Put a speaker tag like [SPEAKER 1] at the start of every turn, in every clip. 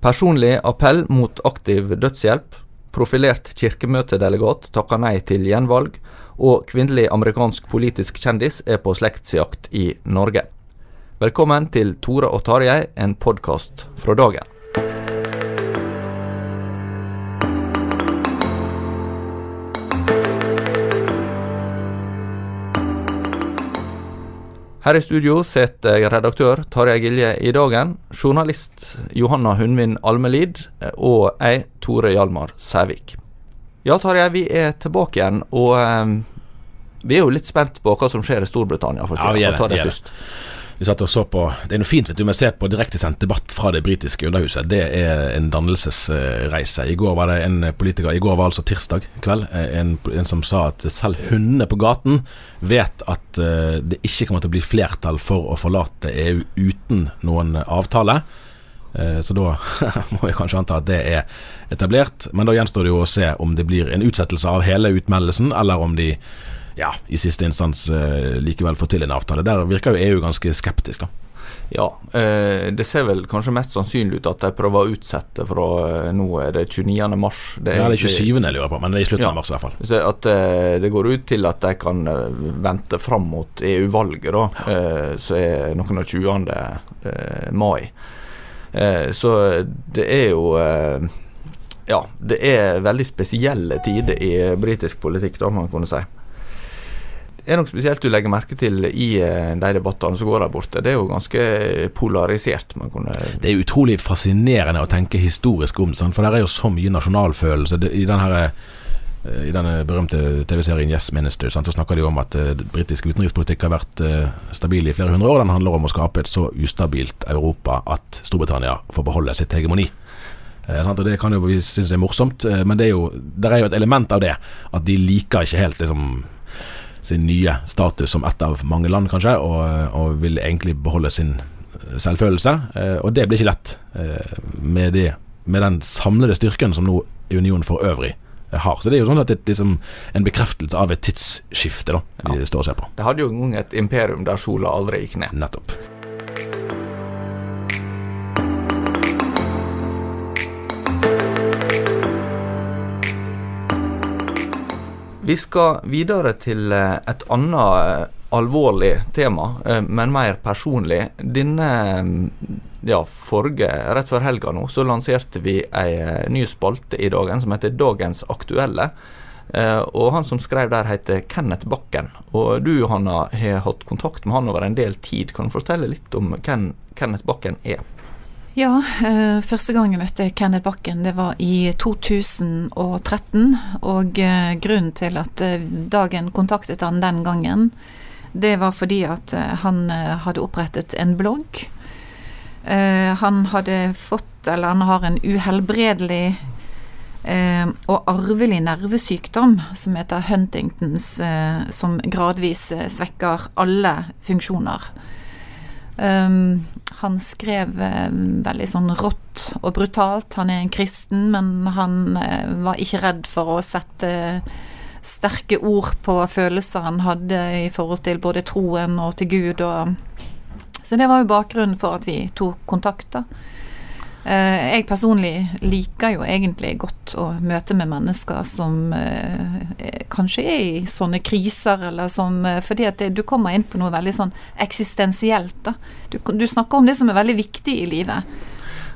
[SPEAKER 1] Personlig appell mot aktiv dødshjelp. Profilert kirkemøtedelegat takker nei til gjenvalg. Og kvinnelig amerikansk politisk kjendis er på slektsjakt i Norge. Velkommen til Tore og Tarjei, en podkast fra dagen. Her i studio sitter jeg redaktør Tarjei Gilje i Dagen, journalist Johanna Hundvin Almelid og jeg, Tore Hjalmar Sævik. Ja, Tarjei, vi er tilbake igjen, og eh, vi er jo litt spent på hva som skjer i Storbritannia. For,
[SPEAKER 2] Ja, vi er
[SPEAKER 1] for å ta
[SPEAKER 2] det,
[SPEAKER 1] det først. Det.
[SPEAKER 2] Vi satt og så på Det er noe fint vet du, med å se på direktesendt debatt fra det britiske underhuset. Det er en dannelsesreise. I går var det en politiker I går var altså tirsdag kveld. eh, En, en som sa at selv hundene på gaten vet at eh, det ikke kommer til å bli flertall for å forlate EU uten noen avtale. Eh, Så da må jeg kanskje anta at det er etablert. Men da gjenstår det jo å se om det blir en utsettelse av hele utmeldelsen, eller om de ja, i siste instans eh, likevel få til en avtale. Der virker jo EU ganske skeptisk, da.
[SPEAKER 1] Ja, eh, det ser vel kanskje mest sannsynlig ut at de prøver å utsette fra eh, nå er det 29. mars.
[SPEAKER 2] ja, det er 27. jeg lurer på, men det er i slutten
[SPEAKER 1] Ja.
[SPEAKER 2] av mars i hvert fall.
[SPEAKER 1] At det går ut til at de kan vente fram mot EU-valget, da, som er noen av 20. Eh, mai. Så det er jo Ja, det er veldig spesielle tider i britisk politikk, da, man kunne si. Er noe spesielt du legger merke til i eh, de debattene som går der borte? Det er jo ganske polarisert.
[SPEAKER 2] Det er utrolig fascinerende å tenke historisk om, for der er jo så mye nasjonalfølelse. I den her, eh, i denne berømte TV-serien Yes Minister sant, så snakker de om at uh, britisk utenrikspolitikk har vært uh, stabil i flere hundre år. Den handler om å skape et så ustabilt Europa at Storbritannia får beholde sitt hegemoni. Uh, sant? Og Det kan jo vi synes er morsomt, men det er jo, der er jo et element av det. At de liker ikke helt liksom sin nye status som ett av mange land, kanskje, og, og vil egentlig beholde sin eh, selvfølelse. Eh, og det blir ikke lett eh, med, de, med den samlede styrken som nå unionen for øvrig har. Så det er jo sånn at det er liksom en bekreftelse av et tidsskifte da, vi står og ser på.
[SPEAKER 1] Det hadde jo en gang et imperium der sola aldri gikk ned.
[SPEAKER 2] Nettopp.
[SPEAKER 1] Vi skal videre til eh, et annet eh, alvorlig tema, eh, men mer personlig. Denne mm, ja, forrige, rett før helga nå, så lanserte vi ei ny spalte i dagen som heter Dagens aktuelle. Og han som skrev der, heter Kenneth Bakken. Og du, Johanna, har hatt kontakt med han over en del tid. Kan du fortelle litt om hvem Kenneth Bakken er?
[SPEAKER 3] Ja, eh, første gang jeg møtte Kenneth Bakken, det var i 2013. Og eh, grunnen til at eh, Dagen kontaktet han den gangen, det var fordi at han hadde opprettet en blogg. Han hadde fått, eller han har en uhelbredelig og arvelig nervesykdom som heter Huntingtons, som gradvis svekker alle funksjoner. Um, han skrev uh, veldig sånn rått og brutalt. Han er en kristen, men han uh, var ikke redd for å sette sterke ord på følelser han hadde i forhold til både troen og til Gud. Og, så det var jo bakgrunnen for at vi tok kontakt. da. Eh, jeg personlig liker jo egentlig godt å møte med mennesker som eh, kanskje er i sånne kriser, eller som eh, Fordi at du kommer inn på noe veldig sånn eksistensielt, da. Du, du, snakker om det som er veldig viktig i livet.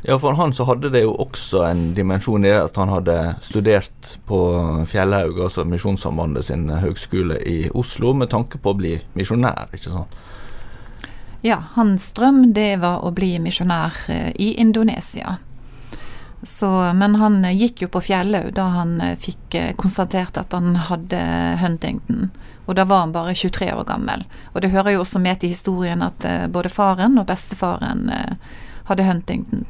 [SPEAKER 1] Ja, for han så hadde det jo også en dimensjon i det at han hadde studert på Fjellhaug, altså Misjonssambandet sin høgskole i Oslo, med tanke på å bli misjonær, ikke sant?
[SPEAKER 3] Ja, hans drøm det var å bli misjonær eh, i Indonesia. Så, men han eh, gikk jo på Fjellhaug da han eh, fikk konstatert at han hadde Huntington. Og da var han bare 23 år gammel. Og det hører jo også med til historien at både faren og bestefaren hadde Huntington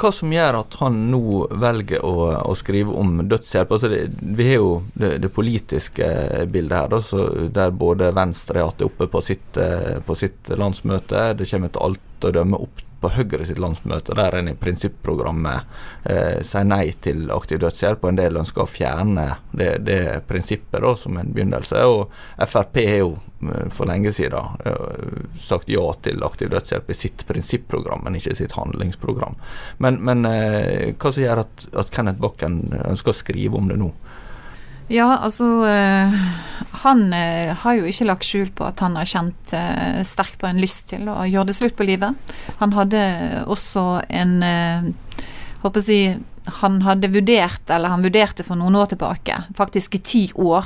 [SPEAKER 1] hva som gjør at han nå velger å, å skrive om dødshjelp? Altså det, vi har jo det, det politiske bildet her, da, der både Venstre har hatt det oppe på sitt, eh, på sitt landsmøte. Det kommer til alt å dømme opp på Høyre sitt landsmøte, der en i prinsipprogrammet eh, sier nei til aktiv dødshjelp, og en del ønsker å fjerne det, det prinsippet da, som en begynnelse. Og Frp har jo eh, for lenge siden eh, sagt ja til aktiv dødshjelp i sitt prinsipprogram, men ikke sitt handlingsprogram. Men, men eh, hva som gjør at, at Kenneth Bakken ønsker å skrive om det nå?
[SPEAKER 3] Ja, altså øh, Han øh, har jo ikke lagt skjul på at han har kjent øh, sterkt på en lyst til å gjøre det slutt på livet. Han hadde også en Håper si Han hadde vurdert, eller han vurderte for noen år tilbake, faktisk i ti år,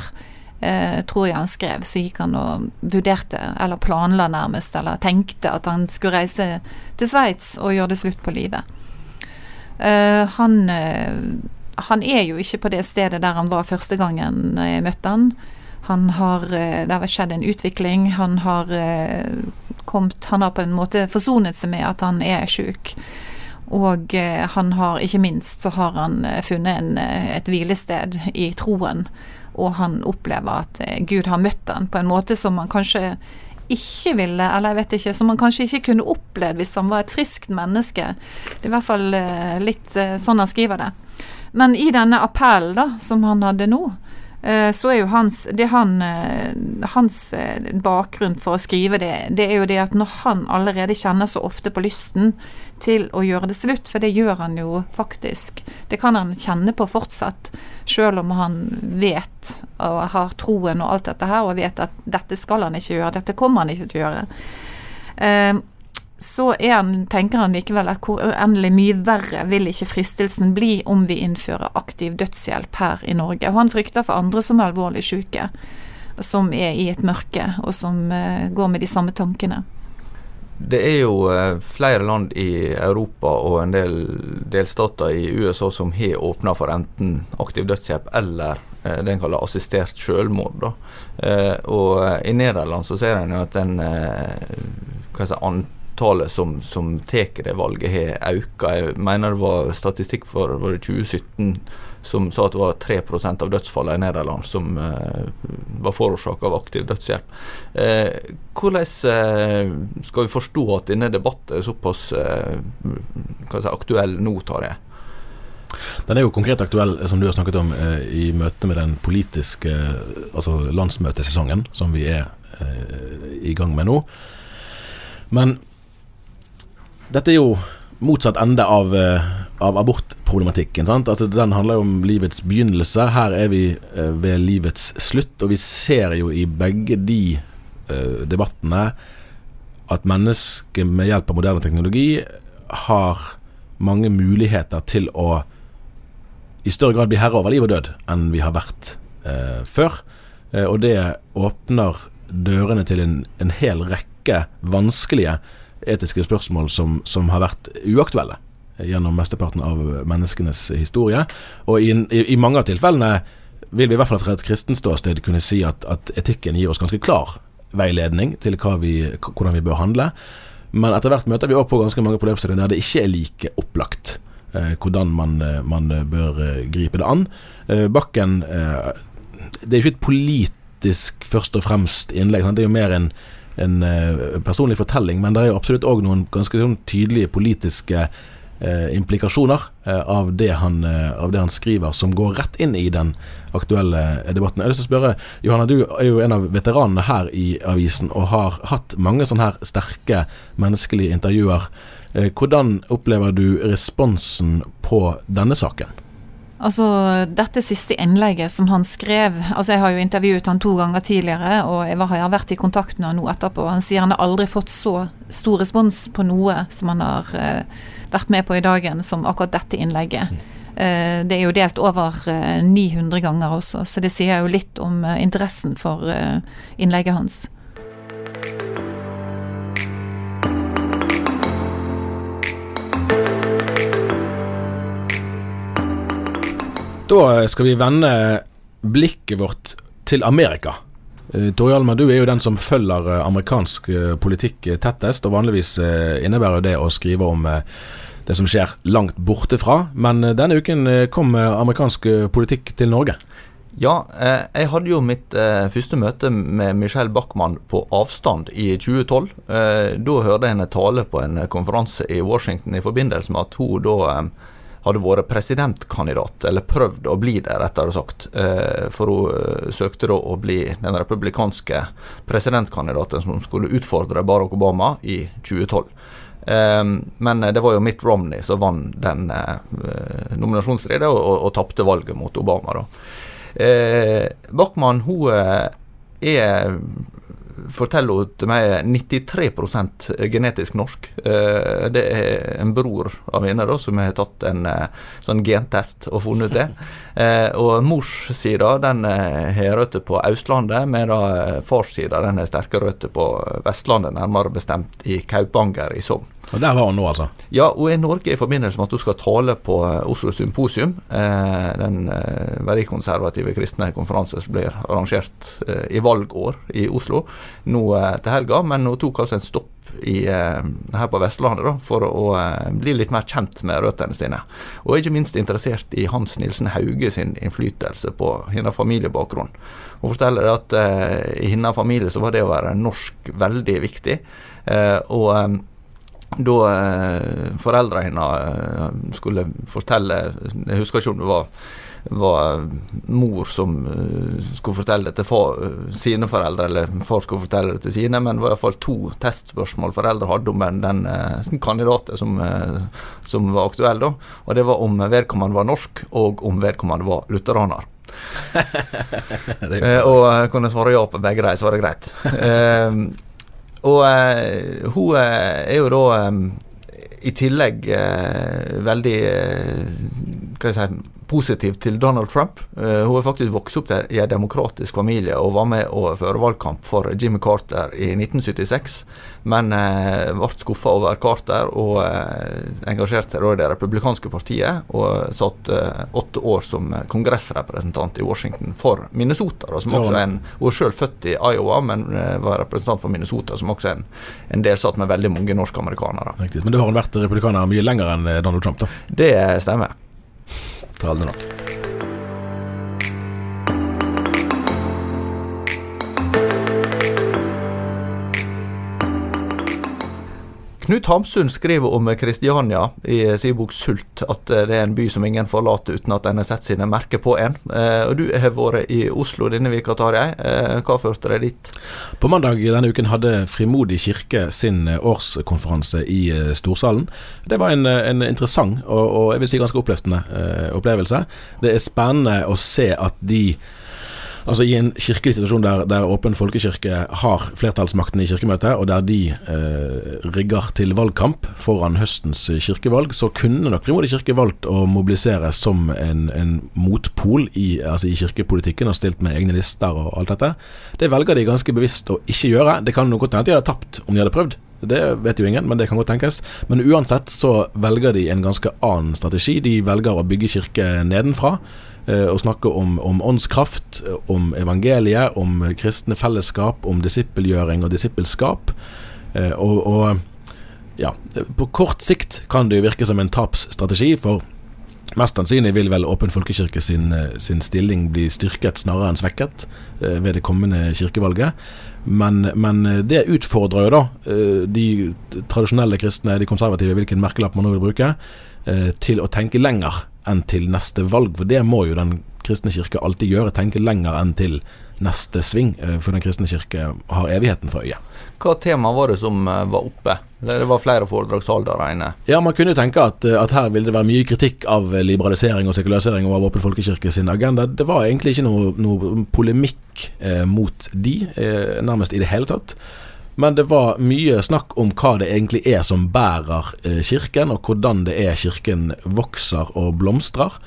[SPEAKER 3] tror jeg han skrev, så gikk han og vurderte, eller planla nærmest, eller tenkte at han skulle reise til Sveits og gjøre det slutt på livet. han han er jo ikke på det stedet der han var første gangen jeg møtte han. Han har, eh, det har skjedd en utvikling. Han har eh, kommet Han har på en måte forsonet seg med at han er sjuk. Og eh, han har, ikke minst, så har han funnet en, et hvilested i troen. Og han opplever at Gud har møtt han på en måte som han kanskje ikke ville, eller jeg vet ikke, som han kanskje ikke kunne opplevd hvis han var et friskt menneske. Det er i hvert fall litt sånn han skriver det. Men i denne appellen da, som han hadde nå, eh, så er jo hans, det han, eh, hans eh, bakgrunn for å skrive det, det er jo det at når han allerede kjenner så ofte på lysten til å gjøre det slutt, for det gjør han jo faktisk, det kan han kjenne på fortsatt, sjøl om han vet og har troen og alt dette her, og vet at dette skal han ikke gjøre, dette kommer han ikke til å gjøre så han, tenker han likevel at hvor uendelig mye verre vil ikke fristelsen bli om vi innfører aktiv dødshjelp her i Norge. Og han frykter for andre som er alvorlig syke, som er i et mørke, og som uh, går med de samme tankene.
[SPEAKER 1] Det er jo uh, flere land i Europa og en del delstater i USA som har åpna for enten aktiv dødshjelp eller uh, det en kaller assistert selvmord. og i Nederland så ser en jo at den hva si, antallet som, som tar det valget, har økt. Jeg mener det var statistikk for var 2017 som sa at det var 3% av dødsfallene i Nederland som uh, var forårsaka av aktiv dødshjelp. Uh, hvordan uh, skal vi forstå at denne debatten er såpass si, aktuell nå, Tarjei?
[SPEAKER 2] Den er jo konkret aktuell, som du har snakket om, i møte med den politiske altså landsmøtesesongen som vi er i gang med nå. Men dette er jo motsatt ende av, eh, av abortproblematikken. Altså, den handler jo om livets begynnelse. Her er vi eh, ved livets slutt, og vi ser jo i begge de uh, debattene at mennesket med hjelp av moderne teknologi har mange muligheter til å i større grad bli herre over liv og død enn vi har vært uh, før. Uh, og det åpner dørene til en, en hel rekke vanskelige etiske spørsmål som, som har vært uaktuelle gjennom mesteparten av menneskenes historie. Og i, i, i, mange av tilfellene vil vi i hvert fall fra et kristent ståsted kunne si at, at, etikken gir oss ganske klar veiledning til vi, hvordan vi bør handle. Men etter hvert møter vi også på ganske mange problemstillinger der det ikke er like opplagt eh, hvordan man, eh, man, bør eh, gripe det an. Bakken Det er jo ikke et politisk først og fremst innlegg. Sant? Det er jo mer en en eh, personlig fortelling, men det er jo absolutt òg noen ganske sånn tydelige politiske eh, implikasjoner eh, av, det han, eh, av det han skriver, som går rett inn i den aktuelle debatten. Jeg har lyst til å spørre, Johanna, du er jo en av veteranene her i avisen og har hatt mange sånne her sterke menneskelige intervjuer. Eh, hvordan opplever du responsen på denne saken?
[SPEAKER 3] Altså, dette siste innlegget som han skrev altså Jeg har jo intervjuet han to ganger tidligere, og jeg har vært i kontakt med han nå etterpå. Han sier han har aldri fått så stor respons på noe som han har eh, vært med på i dagen, som akkurat dette innlegget. Eh, det er jo delt over eh, 900 ganger også, så det sier jo litt om eh, interessen for eh, innlegget hans.
[SPEAKER 2] Da skal vi vende blikket vårt til Amerika. Eh, Alma, Hjalmar, du er jo den som følger eh, amerikansk eh, politikk tettest, og vanligvis innebærer det å skrive om det som skjer langt borte fra. Men denne uken kom amerikansk politikk til Norge.
[SPEAKER 1] Ja, jeg hadde jo mitt første møte med Michelle Bachmann på avstand i 2012. Eh, da hørte jeg henne tale på en konferanse i Washington i forbindelse med at hun da hadde vært presidentkandidat, eller prøvd å bli det, rettere sagt. Eh, for hun eh, søkte da å bli den republikanske presidentkandidaten som skulle utfordre Barack Obama i 2012. Eh, men det var jo Mitt Romney som vant den nominasjonsstriden og, og, og tapte valget mot Obama. da. Bachmann hun er forteller hun til meg 93% genetisk norsk. Eh, det er en bror av henne da, som har tatt en eh, sånn gentest og funnet ut det. Eh, og morssida den har røtter på Østlandet, mens farssida den har sterke røtter på Vestlandet, nærmere bestemt i Kaupanger i Sogn.
[SPEAKER 2] Og Der var hun nå, altså.
[SPEAKER 1] Ja, hun er i Norge i forbindelse med at hun skal tale på eh, Oslo Symposium. Eh, den eh, verdikonservative kristne konferanse som blir arrangert i valgår i Oslo nå til helga. Men hun tok altså en stopp i, her på Vestlandet da, for å bli litt mer kjent med røttene sine. Og ikke minst interessert i Hans Nilsen Hauge sin innflytelse på hennes familiebakgrunn. Hun forteller at i hennes familie så var det å være norsk veldig viktig. Og da eh, foreldra hennes eh, skulle fortelle Jeg husker ikke om det var, var mor som eh, skulle fortelle det til far, eh, sine foreldre, eller far skulle fortelle det til sine, men det var iallfall to testspørsmål foreldre hadde om den, den eh, kandidaten som, eh, som var aktuell. da, og Det var om vedkommende var norsk, og om vedkommende var lutheraner. Eh, og kunne svare ja på begge de, så var det greit. Og uh, hun eh, er jo da um, i tillegg uh, veldig uh, Hva skal jeg si positiv til Donald Trump. Eh, hun er faktisk vokst opp i en demokratisk familie og var med å føre valgkamp for Jimmy Carter i 1976, men eh, ble skuffa over Carter og eh, engasjerte seg i det republikanske partiet og satt åtte år som kongressrepresentant i Washington for Minnesota, da, som også er en Hun er selv født i Iowa, men var representant for Minnesota, som også er en, en satt med veldig mange norske amerikanere.
[SPEAKER 2] Riktig. Men da har hun vært republikaner mye lenger enn Donald Trump, da.
[SPEAKER 1] Det stemmer.
[SPEAKER 2] Trallende nok.
[SPEAKER 1] Knut Hamsun skriver om Kristiania i sin bok 'Sult' at eh, det er en by som ingen forlater uten at en har sett sine merker på en. Eh, og Du har vært i Oslo denne veka, Tarjei. Eh, hva førte deg dit?
[SPEAKER 2] På mandag denne uken hadde Frimodig kirke sin årskonferanse i Storsalen. Det var en, en interessant og, og jeg vil si ganske oppløftende opplevelse. Det er spennende å se at de Altså I en kirkelig situasjon der, der Åpen folkekirke har flertallsmakten i kirkemøtet, og der de eh, rigger til valgkamp foran høstens eh, kirkevalg, så kunne nok Frimodig kirke valgt å mobilisere som en, en motpol i, altså i kirkepolitikken og stilt med egne lister og alt dette. Det velger de ganske bevisst å ikke gjøre. Det kan godt hende de hadde tapt om de hadde prøvd. Det vet jo ingen, men det kan godt tenkes. Men uansett så velger de en ganske annen strategi. De velger å bygge kirke nedenfra. Eh, Og snakke om, om åndskraft, om evangeliet, om kristne fellesskap, om disippelgjøring og disippelskap. Eh, Og, og ja, på kort sikt kan det jo virke som en tapsstrategi, for Mest sannsynlig vil vel Åpen folkekirke sin, eh, sin stilling bli styrket snarere enn svekket ved det kommende kirkevalget. Men, men det utfordrer jo da de tradisjonelle kristne, de konservative, hvilken merkelapp man nå vil bruke, til å tenke lenger enn til neste valg. For det må jo den kristne kirke alltid gjøre, tenke lenger enn til neste sving. eh, For den kristne kirke har evigheten for øye.
[SPEAKER 1] Hva tema var det som eh, var oppe? Det var flere foredragsholdere inne?
[SPEAKER 2] Ja, man kunne tenke at, eh, at her vil det være mye kritikk av liberalisering og sekularisering og av Åpen folkekirke sin agenda. Det var egentlig ikke noe, noe polemikk eh, mot de, eh, nærmest i det hele tatt. Men det var mye snakk om hva det egentlig er som bærer eh, kirken, og hvordan det er kirken vokser og blomstrer.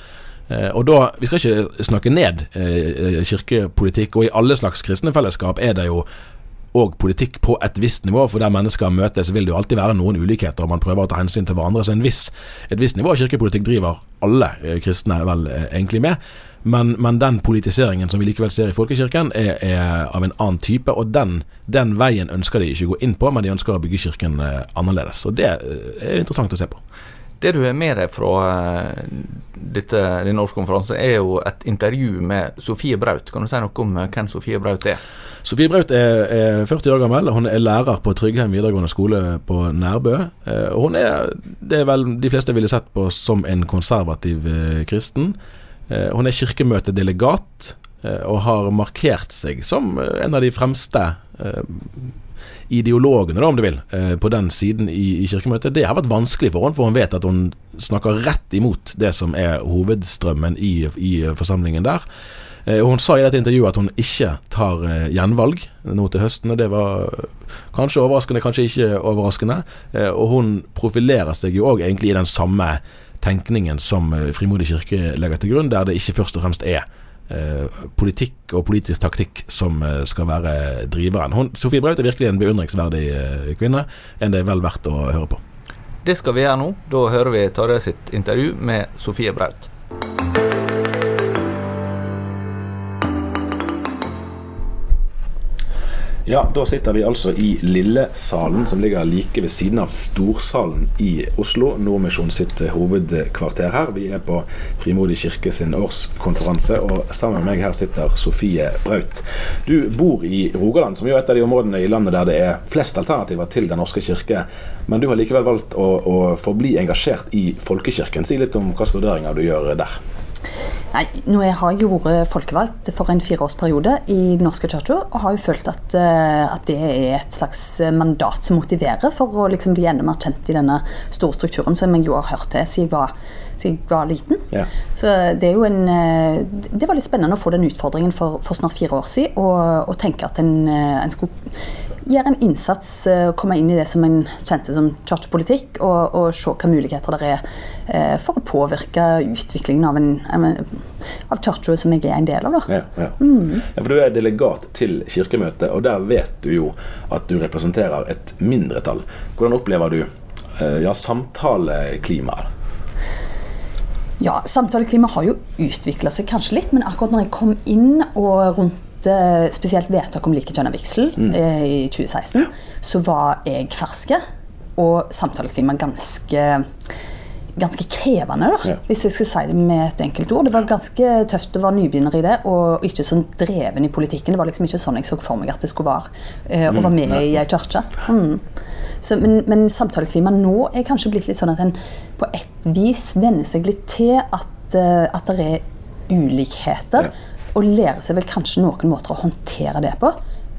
[SPEAKER 2] Eh, og da, Vi skal ikke snakke ned eh, kirkepolitikk, og i alle slags kristne fellesskap er det jo og politikk på et visst nivå, for der mennesker møtes, vil det jo alltid være noen ulikheter, og man prøver å ta hensyn til hverandre. Så en viss, et visst nivå av kirkepolitikk driver alle eh, kristne vel eh, egentlig med. Men, men den politiseringen som vi likevel ser i folkekirken, er, er av en annen type, og den, den veien ønsker de ikke gå inn på, men de ønsker å bygge kirken eh, annerledes. Og det er interessant å se på.
[SPEAKER 1] Det du har med deg fra eh, dette, denne årskonferansen, er jo et intervju med Sofie Braut. Kan du si noe om eh, hvem Sofie Braut er?
[SPEAKER 2] Sofie Braut er, er 40 år gammel. Hun er lærer på Tryggheim videregående skole på Nærbø. Eh, Hun er det er vel de fleste ville sett på som en konservativ kristen. Hun er kirkemøtedelegat og har markert seg som en av de fremste ideologene, da, om du vil, eh, på den siden i, i kirkemøtet. Det har vært vanskelig for henne, for hun vet at hun snakker rett imot det som er hovedstrømmen i, i forsamlingen der. Eh, Hun sa i dette intervjuet at hun ikke tar eh, gjenvalg nå til høsten. og Det var kanskje overraskende, kanskje ikke overraskende. Eh, og hun profilerer seg jo òg egentlig i den samme tenkningen som eh, Frimodig kirke legger til grunn, der det ikke først og fremst er eh, politikk og politisk taktikk som eh, skal være driveren. Hun, Sofie Braut er virkelig en beundringsverdig eh, kvinne. En det er vel verdt å høre på.
[SPEAKER 1] Det skal vi gjøre nå. Da hører vi Tarjei sitt intervju med Sofie Braut.
[SPEAKER 2] Ja, da sitter vi altså i Lillesalen, som ligger like ved siden av Storsalen i Oslo. Nordmisjon sitt hovedkvarter her. Vi er på Frimodig kirke sin årskonferanse, og sammen med meg her sitter Sofie Braut. Du bor i Rogaland, som jo er et av de områdene i landet der det er flest alternativer til Den norske kirke. Men du har likevel valgt å, å forbli engasjert i folkekirken. Si litt om hvilke vurderinger du gjør der.
[SPEAKER 4] Nei, nå jeg har vært folkevalgt for en fireårsperiode i Den norske kirke, og har jo følt at, eh, at det er et slags mandat som motiverer for å liksom bli enda mer kjent i denne store strukturen som jeg jo har hørt til. Siden jeg var, siden jeg var liten.
[SPEAKER 2] Ja.
[SPEAKER 4] Så det er jo en eh, Det var litt spennende å få den utfordringen for, for snart fire år siden, og, og tenke at en, eh, en skulle gjøre en innsats, eh, komme inn i det som en kjente som kirkepolitikk, og, og se hvilke muligheter det er for å påvirke utviklingen av en, av kirka som jeg er en del av.
[SPEAKER 2] Ja, ja. ja, for Du er delegat til Kirkemøtet, og der vet du jo at du representerer et mindretall. Hvordan opplever du ja, samtaleklimaet?
[SPEAKER 4] Ja, Samtaleklimaet har jo utvikla seg kanskje litt, men akkurat når jeg kom inn og rundt eh, spesielt vedtak om likekjønna vigsel eh, i 2016, så var jeg ferske, og samtaleklimaet ganske ganske krevende, da,
[SPEAKER 2] Ja.
[SPEAKER 4] hvis jeg skulle si det med et enkelt ord. Det var ganske tøft å være nybegynner i det, og ikke sånn dreven i politikken. Det var liksom ikke sånn jeg så for meg at det skulle være eh, å være med i ei kirke. Mm. Men, men samtaleklimaet nå er kanskje blitt litt sånn at en på et vis venner seg litt til at, eh, at det er ulikheter, og lærer seg vel kanskje noen måter å håndtere det på.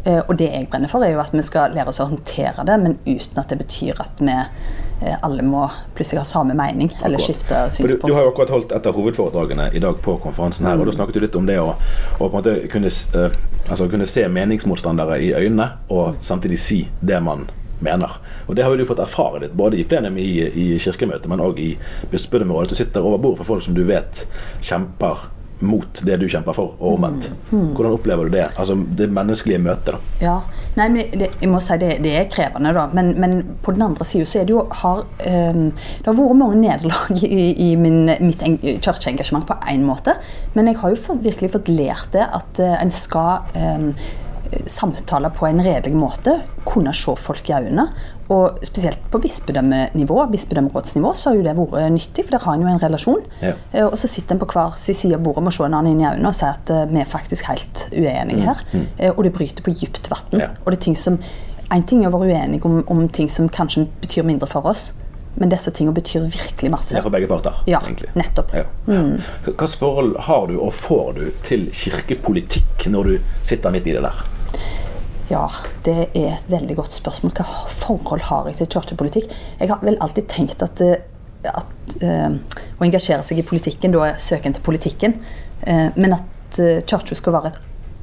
[SPEAKER 4] Eh, Og det jeg brenner for, er jo at vi skal lære oss å håndtere det, men uten at det betyr at vi eh, alle må plutselig ha samme mening eller skifte
[SPEAKER 2] synspunkt. Du, du har jo akkurat holdt et av hovedforedragene i dag på konferansen her, og da snakket du litt om det å, å på en måte kunne, eh, altså kunne se meningsmotstandere i øynene, og samtidig si det man mener. Og Det har jo du fått erfare litt, både i plenum i, i kirkemøtet, men òg i bispedømmerådet. Du sitter over bordet for folk som du vet kjemper mot det du kjemper for, og omvendt. Hvordan opplever du det? Altså det menneskelige møtet, da.
[SPEAKER 4] Ja, nei, men det, jeg må si det, det er krevende, da. Men, men på den andre sida så er det jo har, um, Det har vært mange nederlag i, i min, mitt eng- kirkeengasjement på én måte. Men jeg har jo fått, virkelig fått lært det at uh, en skal ehm, samtale på en redelig måte, kunne se folk i øynene. Og spesielt på bispedømmenivå, bispedømmerådsnivå, så har jo det vært nyttig, for der har en jo en relasjon.
[SPEAKER 2] Ja.
[SPEAKER 4] Eh, Og så sitter en på hver sin side av bordet med å se en annen inn i øynene og si at eh, vi er faktisk helt uenige her. Eh, Og det bryter på dypt vann.
[SPEAKER 2] Mm, Ja.
[SPEAKER 4] Og det er ting som En ting er å være uenig om, om ting som kanskje betyr mindre for oss, men disse tingene betyr virkelig masse.
[SPEAKER 2] Det er for begge parter,
[SPEAKER 4] Ja,
[SPEAKER 2] egentlig.
[SPEAKER 4] nettopp.
[SPEAKER 2] Ja.
[SPEAKER 4] Mm.
[SPEAKER 2] Hvilket forhold har du og får du til kirkepolitikk når du sitter midt i det der?
[SPEAKER 4] Ja, det er et veldig godt spørsmål. Hva forhold har jeg til kirkepolitikk? Jeg har vel alltid tenkt at, eh, at eh, å engasjere seg i politikken, da er søken til politikken. Eh, men at uh, kirka skal være et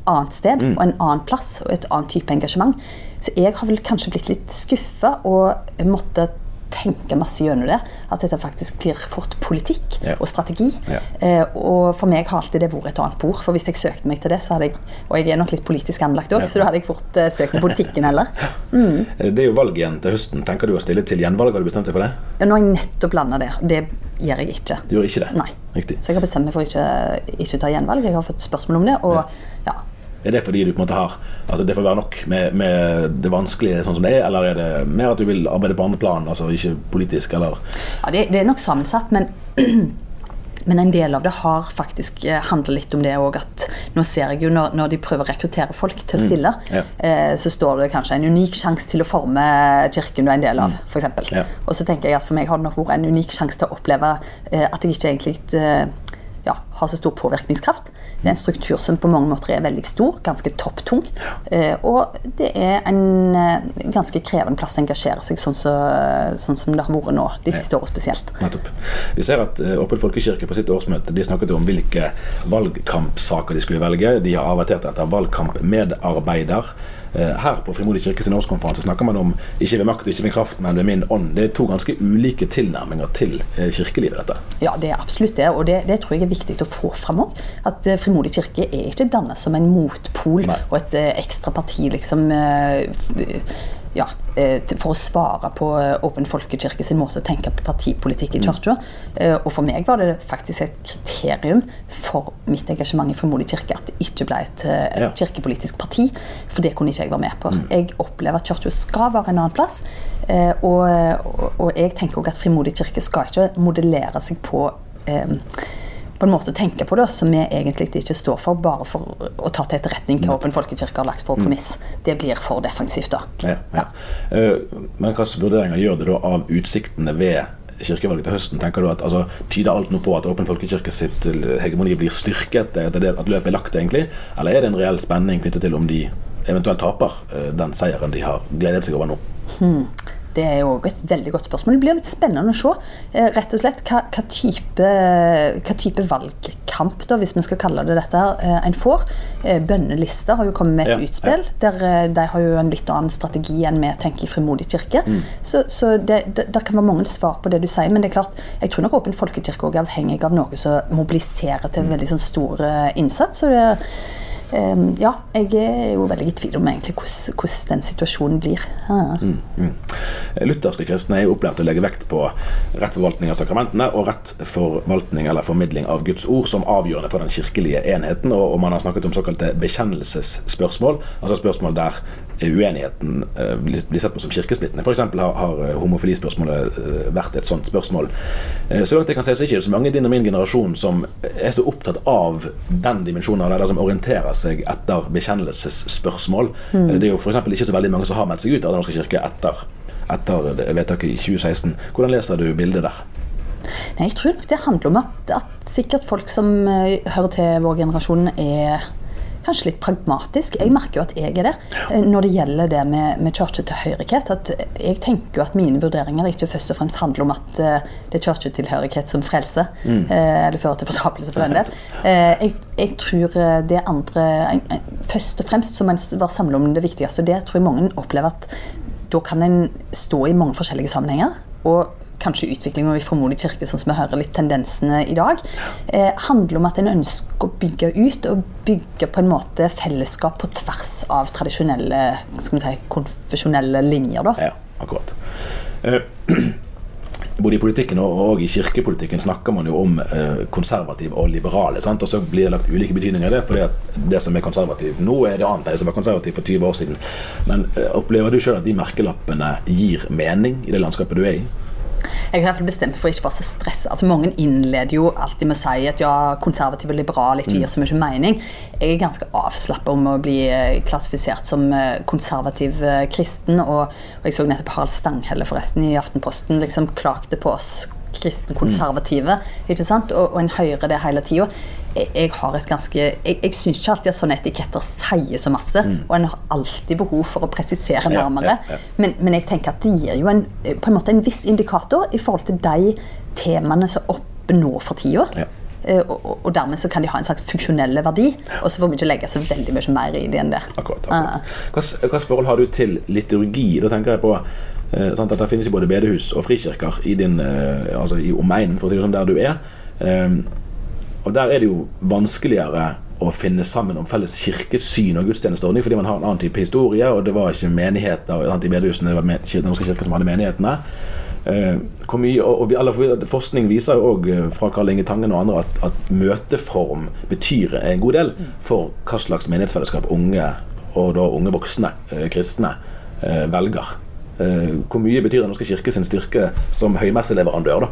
[SPEAKER 4] annet sted og en annen plass og et annet type engasjement. Så jeg har vel kanskje blitt litt skuffa og måtte tenke masse gjennom det. At dette faktisk blir fort politikk
[SPEAKER 2] Ja.
[SPEAKER 4] og strategi.
[SPEAKER 2] Ja.
[SPEAKER 4] Eh, og for meg har alltid det vært et annet bord. For hvis jeg søkte meg til det, så hadde jeg Og jeg er nok litt politisk anlagt òg,
[SPEAKER 2] Ja.
[SPEAKER 4] så da hadde jeg fort eh, søkt til politikken heller. Mm.
[SPEAKER 2] Eh, Det er jo valg igjen til høsten. Tenker du å stille til gjenvalg? Har du bestemt deg for det?
[SPEAKER 4] Nå har jeg nettopp landa der. det gjør jeg ikke.
[SPEAKER 2] Du gjør ikke det?
[SPEAKER 4] Nei.
[SPEAKER 2] Riktig.
[SPEAKER 4] Så jeg har bestemt meg for ikke ikke ta gjenvalg. Jeg har fått spørsmål om det, og ja.
[SPEAKER 2] Er det fordi du på en måte har Altså det får være nok med, med det vanskelige sånn som det er, eller er det mer at du vil arbeide på andre plan, altså ikke politisk, eller
[SPEAKER 4] Ja, det, det er nok sammensatt, men Men en del av det har faktisk eh, handlet litt om det òg at nå ser jeg jo når, når de prøver å rekruttere folk til å stille,
[SPEAKER 2] ja.
[SPEAKER 4] eh, så står det kanskje en unik sjanse til å forme kirken du er en del av, for f.eks.
[SPEAKER 2] Ja.
[SPEAKER 4] Og så tenker jeg at for meg har det nok vært en unik sjanse til å oppleve eh, at jeg ikke egentlig eh, ja, har så stor påvirkningskraft. Det er en struktur som på mange måter er veldig stor, ganske topptung. Eh, og det er en eh, ganske krevende plass å engasjere seg, sånn, så, sånn som det har vært nå, de siste årene spesielt.
[SPEAKER 2] Nettopp. Vi ser at eh, Åpen folkekirke på sitt årsmøte de snakket om hvilke valgkampsaker de skulle velge. De har avertert etter valgkampmedarbeider. Eh, Her på Frimodig kirke sin årskonferanse snakker man om ikke ved makt, ikke ved kraft, men ved min ånd. Det er to ganske ulike tilnærminger til eh, kirkelivet, dette.
[SPEAKER 4] Ja, det er absolutt det, og det, det tror jeg er viktig å få fram òg. At eh, Frimodig kirke er ikke dannet som en motpol
[SPEAKER 2] Nei.
[SPEAKER 4] og et ekstra parti, liksom ja, eh, for å svare på eh, Åpen folkekirke sin måte å tenke på partipolitikk i kirka. Eh, Og for meg var det faktisk et kriterium for mitt engasjement i Frimodig kirke at det ikke ble et, et
[SPEAKER 2] Ja.
[SPEAKER 4] kirkepolitisk parti, for det kunne ikke jeg være med på. Jeg opplever at kirka skal være en annen plass, og, og, og jeg tenker også at Frimodig kirke skal ikke modellere seg på eh, på en måte tenke på det som vi egentlig ikke står for, bare for å ta til etterretning hva Åpen folkekirke har lagt for premiss. Det blir for defensivt, da.
[SPEAKER 2] Ja, ja. Eh, Men hvilke vurderinger gjør du da av utsiktene ved kirkevalget til høsten? Tenker du at altså, Tyder alt nå på at Åpen folkekirke sitt eh, hegemoni blir styrket, etter det at løpet er lagt, egentlig? Eller er det en reell spenning knyttet til om de eventuelt taper eh, den seieren de har gledet seg over nå?
[SPEAKER 4] Det er jo et veldig godt spørsmål. Det blir litt spennende å se eh, rett og slett hva, hva, type, hva type valgkamp, da, hvis vi skal kalle det dette, her, eh, en får. Eh, Bønnelista har jo kommet med et
[SPEAKER 2] Ja,
[SPEAKER 4] utspill. der eh, De har jo en litt annen strategi enn vi tenker i Frimodig kirke. Så, så det, det, der kan være mange svar på det du sier, men det er klart, jeg tror nok Åpen folkekirke også er avhengig av noe som mobiliserer til veldig sånn stor innsats. Så det ja, jeg er jo veldig i tvil om egentlig hvordan, hvordan den situasjonen blir. Ja.
[SPEAKER 2] Mm. Lutherske kristne er jo opplært til å legge vekt på rett forvaltning av sakramentene og rett forvaltning eller formidling av Guds ord som avgjørende for den kirkelige enheten. Og, og man har snakket om såkalte bekjennelsesspørsmål, altså spørsmål der uenigheten eh, blir sett på som kirkesplittende. F.eks. har, har eh, homofilispørsmålet eh, vært et sånt spørsmål. Så langt jeg kan se, så er det ikke så mange i din og min generasjon som er så opptatt av den dimensjonen, av eller som orienterer seg etter bekjennelsesspørsmål. Eh, Det er jo f.eks. ikke så veldig mange som har meldt seg ut av Den norske kirke etter, etter vedtaket i 2016. Hvordan leser du bildet der?
[SPEAKER 4] Nei, jeg tror nok det handler om at, at sikkert folk som hører til vår generasjon, er kanskje litt pragmatisk. Jeg merker jo at jeg er det eh, når det gjelder det med, med kirketilhørighet. At jeg tenker jo at mine vurderinger ikke først og fremst handler om at eh, det er kirketilhørighet som frelser, mm. eller fører til fortapelse for den del. Eh, jeg, jeg tror eh, det andre Først og fremst så må en være samlet om det viktigste, og det tror jeg mange opplever at da kan en stå i mange forskjellige sammenhenger. og kanskje utviklinga i Frimodig kirke, sånn som vi hører litt tendensene i dag, eh, handler om at en ønsker å bygge ut og bygge på en måte fellesskap på tvers av tradisjonelle skal vi si, konfesjonelle linjer. da.
[SPEAKER 2] Ja, akkurat. Eh, både i politikken og, i kirkepolitikken snakker man jo om eh, konservativ og liberale. Sant? Og så blir det lagt ulike betydninger i det, at det som er konservativ nå, er det annet enn det som var konservativ for 20 år siden. Men eh, opplever du sjøl at de merkelappene gir mening i det landskapet du er i?
[SPEAKER 4] Jeg har bestemt meg for ikke å være så stressa. Altså, mange innleder jo alltid med å si at ja, konservativ og liberal ikke gir så mye mening. Jeg er ganske avslappa om å bli eh, klassifisert som eh, konservativ eh, kristen. Og, og jeg så nettopp Harald Stanghelle forresten i Aftenposten liksom klagde på oss kristenkonservative. ikke sant? Og, og en hører det hele tida. Jeg, jeg har et ganske Jeg, jeg syns ikke alltid at sånne etiketter sier så masse. Og en har alltid behov for å presisere nærmere.
[SPEAKER 2] ja, ja.
[SPEAKER 4] Men, men jeg tenker at det gir jo en, på en måte en viss indikator i forhold til de temaene som er oppe nå for tida.
[SPEAKER 2] Ja.
[SPEAKER 4] Eh, Og, og, og dermed så kan de ha en slags funksjonelle verdi, og så får vi ikke legge så veldig mye mer i det enn det.
[SPEAKER 2] Akkurat. akkurat. Hva forhold har du til liturgi? Da tenker jeg på sånn at det finnes jo både bedehus og frikirker i, din, eh, altså i omegnen, for å si det sånn, der du er. Og der er det jo vanskeligere å finne sammen om felles kirkesyn og gudstjenesteordning, fordi man har en annen type historie, og det var ikke menigheter i bedehusene, det var Den norske kirke som hadde menighetene. Eh, mye, og, og Forskning viser jo òg fra Karl Inge Tangen og andre at, at møteform betyr en god del for hva slags menighetsfellesskap unge, og da unge voksne eh, kristne eh, velger. Eh, hvor mye betyr Den norske kirke sin styrke som høymesseleverandør da,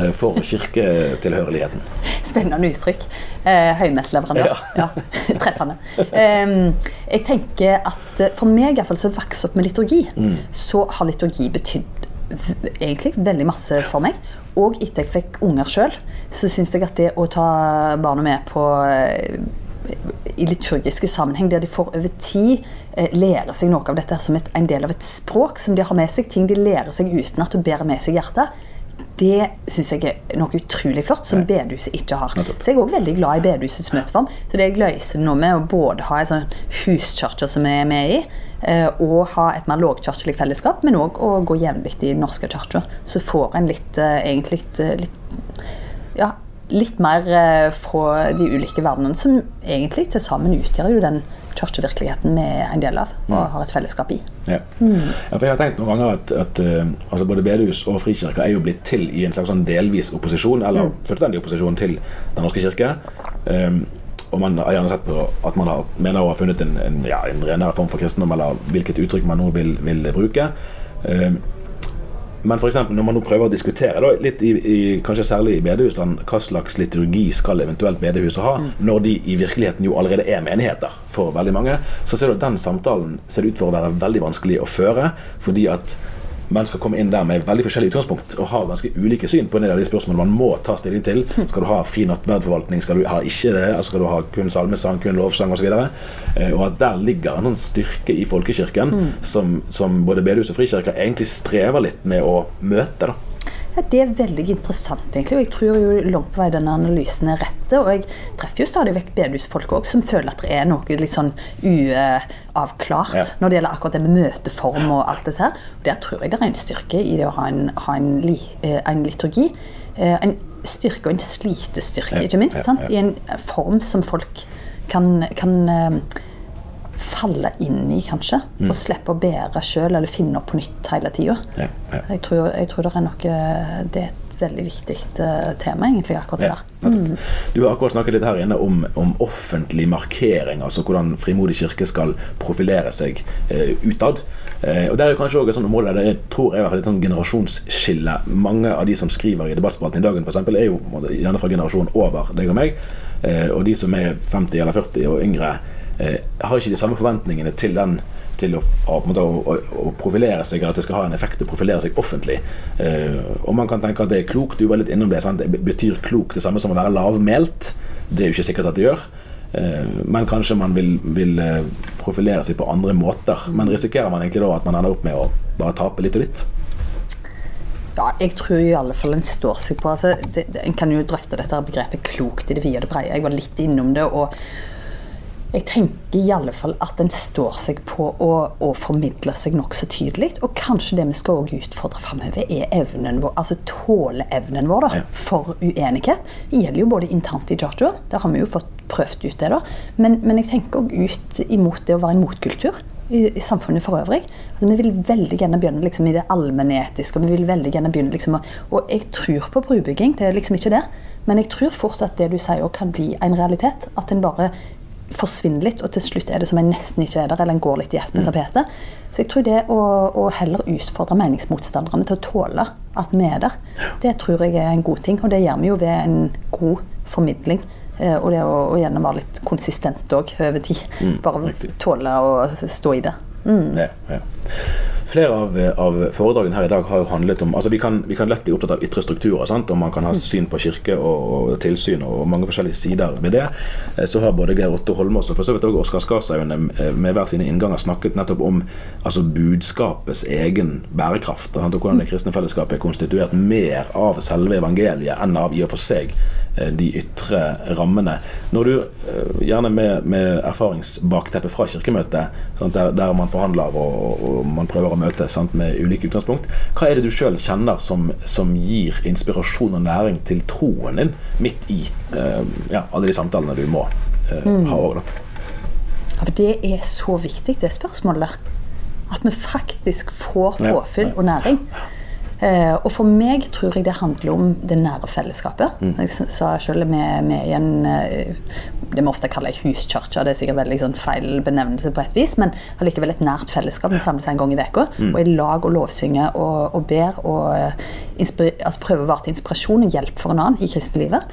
[SPEAKER 2] eh, for kirketilhørigheten?
[SPEAKER 4] Spennende uttrykk. høymesseleverandør. Ja. Ja. Treffende. Jeg tenker at eh, for meg, i hvert fall, som vokste opp med liturgi, så har liturgi betydd egentlig veldig masse for meg. Og etter jeg fikk unger sjøl, så syns jeg at det å ta barna med på eh, i liturgiske sammenheng, der de får over tid eh, lære seg noe av dette som et, en del av et språk som de har med seg, ting de lærer seg uten at du bærer med seg hjertet. Det syns jeg er noe utrolig flott, som bedehuset ikke har. Så jeg er også veldig glad i bedehusets møteform. Så det jeg løser nå med å både ha en sånn huskirke som jeg er med i, eh, og ha et mer lågkirkelig fellesskap, men òg å gå jevnlig i norske kirka. Så får en litt, eh, egentlig litt ja, litt mer eh, fra de ulike verdenene, som egentlig til sammen utgjør jo den kirkevirkeligheten vi er en del av og har et fellesskap i.
[SPEAKER 2] Ja. ja, for jeg har tenkt noen ganger at, at eh, altså både bedehus og frikirka er jo blitt til i en slags sånn delvis opposisjon, eller fullstendig opposisjon til Den norske kirke. Um, og man har gjerne sett på at man har, mener å ha funnet en, en, ja, en renere form for kristendom, eller hvilket uttrykk man nå vil, vil bruke. Um, men for eksempel, når man nå prøver å diskutere, da, litt i, i, kanskje særlig i bedehusland, hva slags liturgi skal eventuelt bedehuset ha, når de i virkeligheten jo allerede er menigheter for veldig mange, så ser du at den samtalen ser ut for å være veldig vanskelig å føre, fordi at mennesker kommer inn der med veldig forskjellig utgangspunkt og har ganske ulike syn på en del av de spørsmålene man må ta stilling til. Skal du ha fri nattverdforvaltning, skal du ha ikke det, altså skal du ha kun salmesang, kun lovsang osv. Eh, og at der ligger en sånn styrke i folkekirken som, som både bedehus og frikirker egentlig strever litt med å møte. da.
[SPEAKER 4] Ja, Det er veldig interessant, egentlig, og jeg tror jo langt på vei denne analysen er rette. Og jeg treffer jo stadig vekk bedehusfolk òg som føler at det er noe litt sånn uavklart
[SPEAKER 2] Ja.
[SPEAKER 4] når det gjelder akkurat det med møteform og alt dette her. Og der tror jeg det er en styrke i det å ha en, ha en, li, eh, en liturgi. Eh, En styrke og en slitestyrke, ikke minst. sant? I en form som folk kan, kan falle inn i, kanskje.
[SPEAKER 2] Mm.
[SPEAKER 4] Og slippe å bære sjøl eller finne opp på nytt hele tida.
[SPEAKER 2] Ja, ja.
[SPEAKER 4] Jeg tror, jeg tror det er noe Det er et veldig viktig eh, tema, egentlig, akkurat det
[SPEAKER 2] Ja,
[SPEAKER 4] der.
[SPEAKER 2] Mm. Du har akkurat snakket litt her inne om, om offentlig markering, altså hvordan Frimodig kirke skal profilere seg eh, utad. Eh, og Det er kanskje også et sånt område der jeg tror jeg har et sånt generasjonsskille. Mange av de som skriver i debattspalten i dagen, for eksempel, er jo gjerne fra generasjonen over deg og meg. Eh, og de som er 50 eller 40 og yngre, har ikke de samme forventningene til den til å, å, å, å, profilere seg, at det skal ha en effekt å profilere seg offentlig. Eh, og man kan tenke at det er klokt. Du var litt innom det. Sant? Det betyr klokt det samme som å være lavmælt. Det er jo ikke sikkert at det gjør. Eh, men kanskje man vil, vil eh, profilere seg på andre måter. Men risikerer man egentlig da at man ender opp med å bare tape litt og litt?
[SPEAKER 4] Ja, jeg tror i alle fall en står seg på altså, det, det, En kan jo drøfte dette begrepet klokt i det vide og det breie. Jeg var litt innom det. og jeg tenker i alle fall at en står seg på å, å formidle seg nokså tydelig. Og kanskje det vi skal også utfordre framover, er evnen vår, altså tåleevnen vår da,
[SPEAKER 2] Ja.
[SPEAKER 4] for uenighet. Det gjelder jo både internt i Georgia, der har vi jo fått prøvd ut det, da. Men, men jeg tenker òg ut imot det å være en motkultur. i, i samfunnet for øvrig. Altså, vi vil veldig gjerne begynne liksom, i det allmennetiske, og vi vil veldig gjerne begynne liksom, Og jeg tror på brubygging, det er liksom ikke det. Men jeg tror fort at det du sier kan bli en realitet. At en bare forsvinner litt, og til slutt er det som en nesten ikke er der, eller en går litt i ett med tapetet. Så jeg tror det å, å heller utfordre meningsmotstanderne til å tåle at vi er der, det tror jeg er en god ting. Og det gjør vi jo ved en god formidling. Eh, og det å, å gjerne være litt konsistent òg over tid. Bare tåle å stå i det. Mm.
[SPEAKER 2] Ja, ja. Flere av, av foredragene her i dag har jo handlet om altså Vi kan, vi kan lett bli opptatt av ytre strukturer, sant? og man kan ha syn på kirke og, og tilsyn og mange forskjellige sider ved det. Eh, Så har både Geir Otto Holmås og for så vidt også Oskar Skarshaugen eh, med hver sine innganger snakket nettopp om altså budskapets egen bærekraft. Sant? Og hvordan det kristne fellesskapet er konstituert mer av selve evangeliet enn av i og for seg de ytre rammene. Når du, eh, gjerne med, med erfaringsbakteppe fra kirkemøtet, sant, der, der man forhandler og, og man prøver å møte sant, med ulike utgangspunkt, hva er det du sjøl kjenner som, som gir inspirasjon og næring til troen din midt i eh, ja, alle de samtalene du må eh, ha òg, da?
[SPEAKER 4] Ja, det er så viktig, det spørsmålet. At vi faktisk får påfyll og næring. Eh, og for meg tror jeg det handler om det nære fellesskapet.
[SPEAKER 2] Mm.
[SPEAKER 4] Jeg sa selv med, med i en eh, det vi ofte kaller ei huskirke. Det er sikkert veldig sånn feil benevnelse på et vis, men allikevel et nært fellesskap. Vi samles en gang i uka
[SPEAKER 2] Mm.
[SPEAKER 4] og i lag og lovsynger og, og ber og eh, altså prøver å være til inspirasjon og hjelp for en annen i kristenlivet.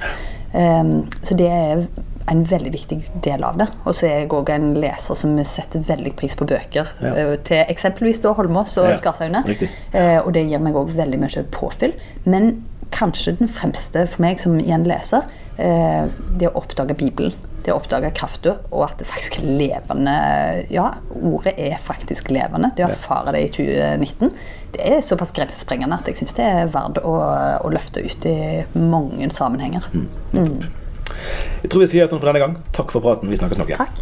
[SPEAKER 4] Um, så det er en veldig viktig del av det. Og så er jeg òg en leser som setter veldig pris på bøker.
[SPEAKER 2] Ja.
[SPEAKER 4] eh, Til eksempelvis da Holmås og
[SPEAKER 2] Ja, Skarsaune.
[SPEAKER 4] Eh, og det gir meg òg veldig mye påfyll. Men kanskje den fremste for meg som igjen leser, eh, det å oppdage Bibelen. Det å oppdage krafta, og at det faktisk er levende Ja, ordet er faktisk levende. Det å erfare det i 2019, det er såpass grensesprengende at jeg syns det er verdt å, å løfte ut i mange sammenhenger. Mm.
[SPEAKER 2] Jeg tror vi sier sånn for denne gang. Takk for praten. Vi snakkes nok igjen.
[SPEAKER 4] Takk.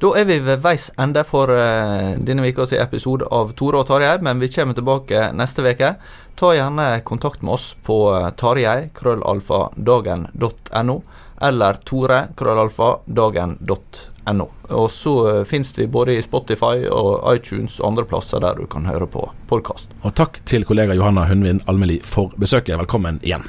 [SPEAKER 1] Da er vi ved veis ende for uh, denne ukas episode av Tore og Tarjei, men vi kommer tilbake neste uke. Ta gjerne kontakt med oss på tarjei.krøllalfadagen.no tarjei, krøllalfa, dagen.no, eller tore, dagen.no. Og så uh, finnes vi både i Spotify og iTunes og andre plasser der du kan høre på podkast.
[SPEAKER 2] Og takk til kollega Johanna Hundvin Almeli for besøket. Velkommen igjen.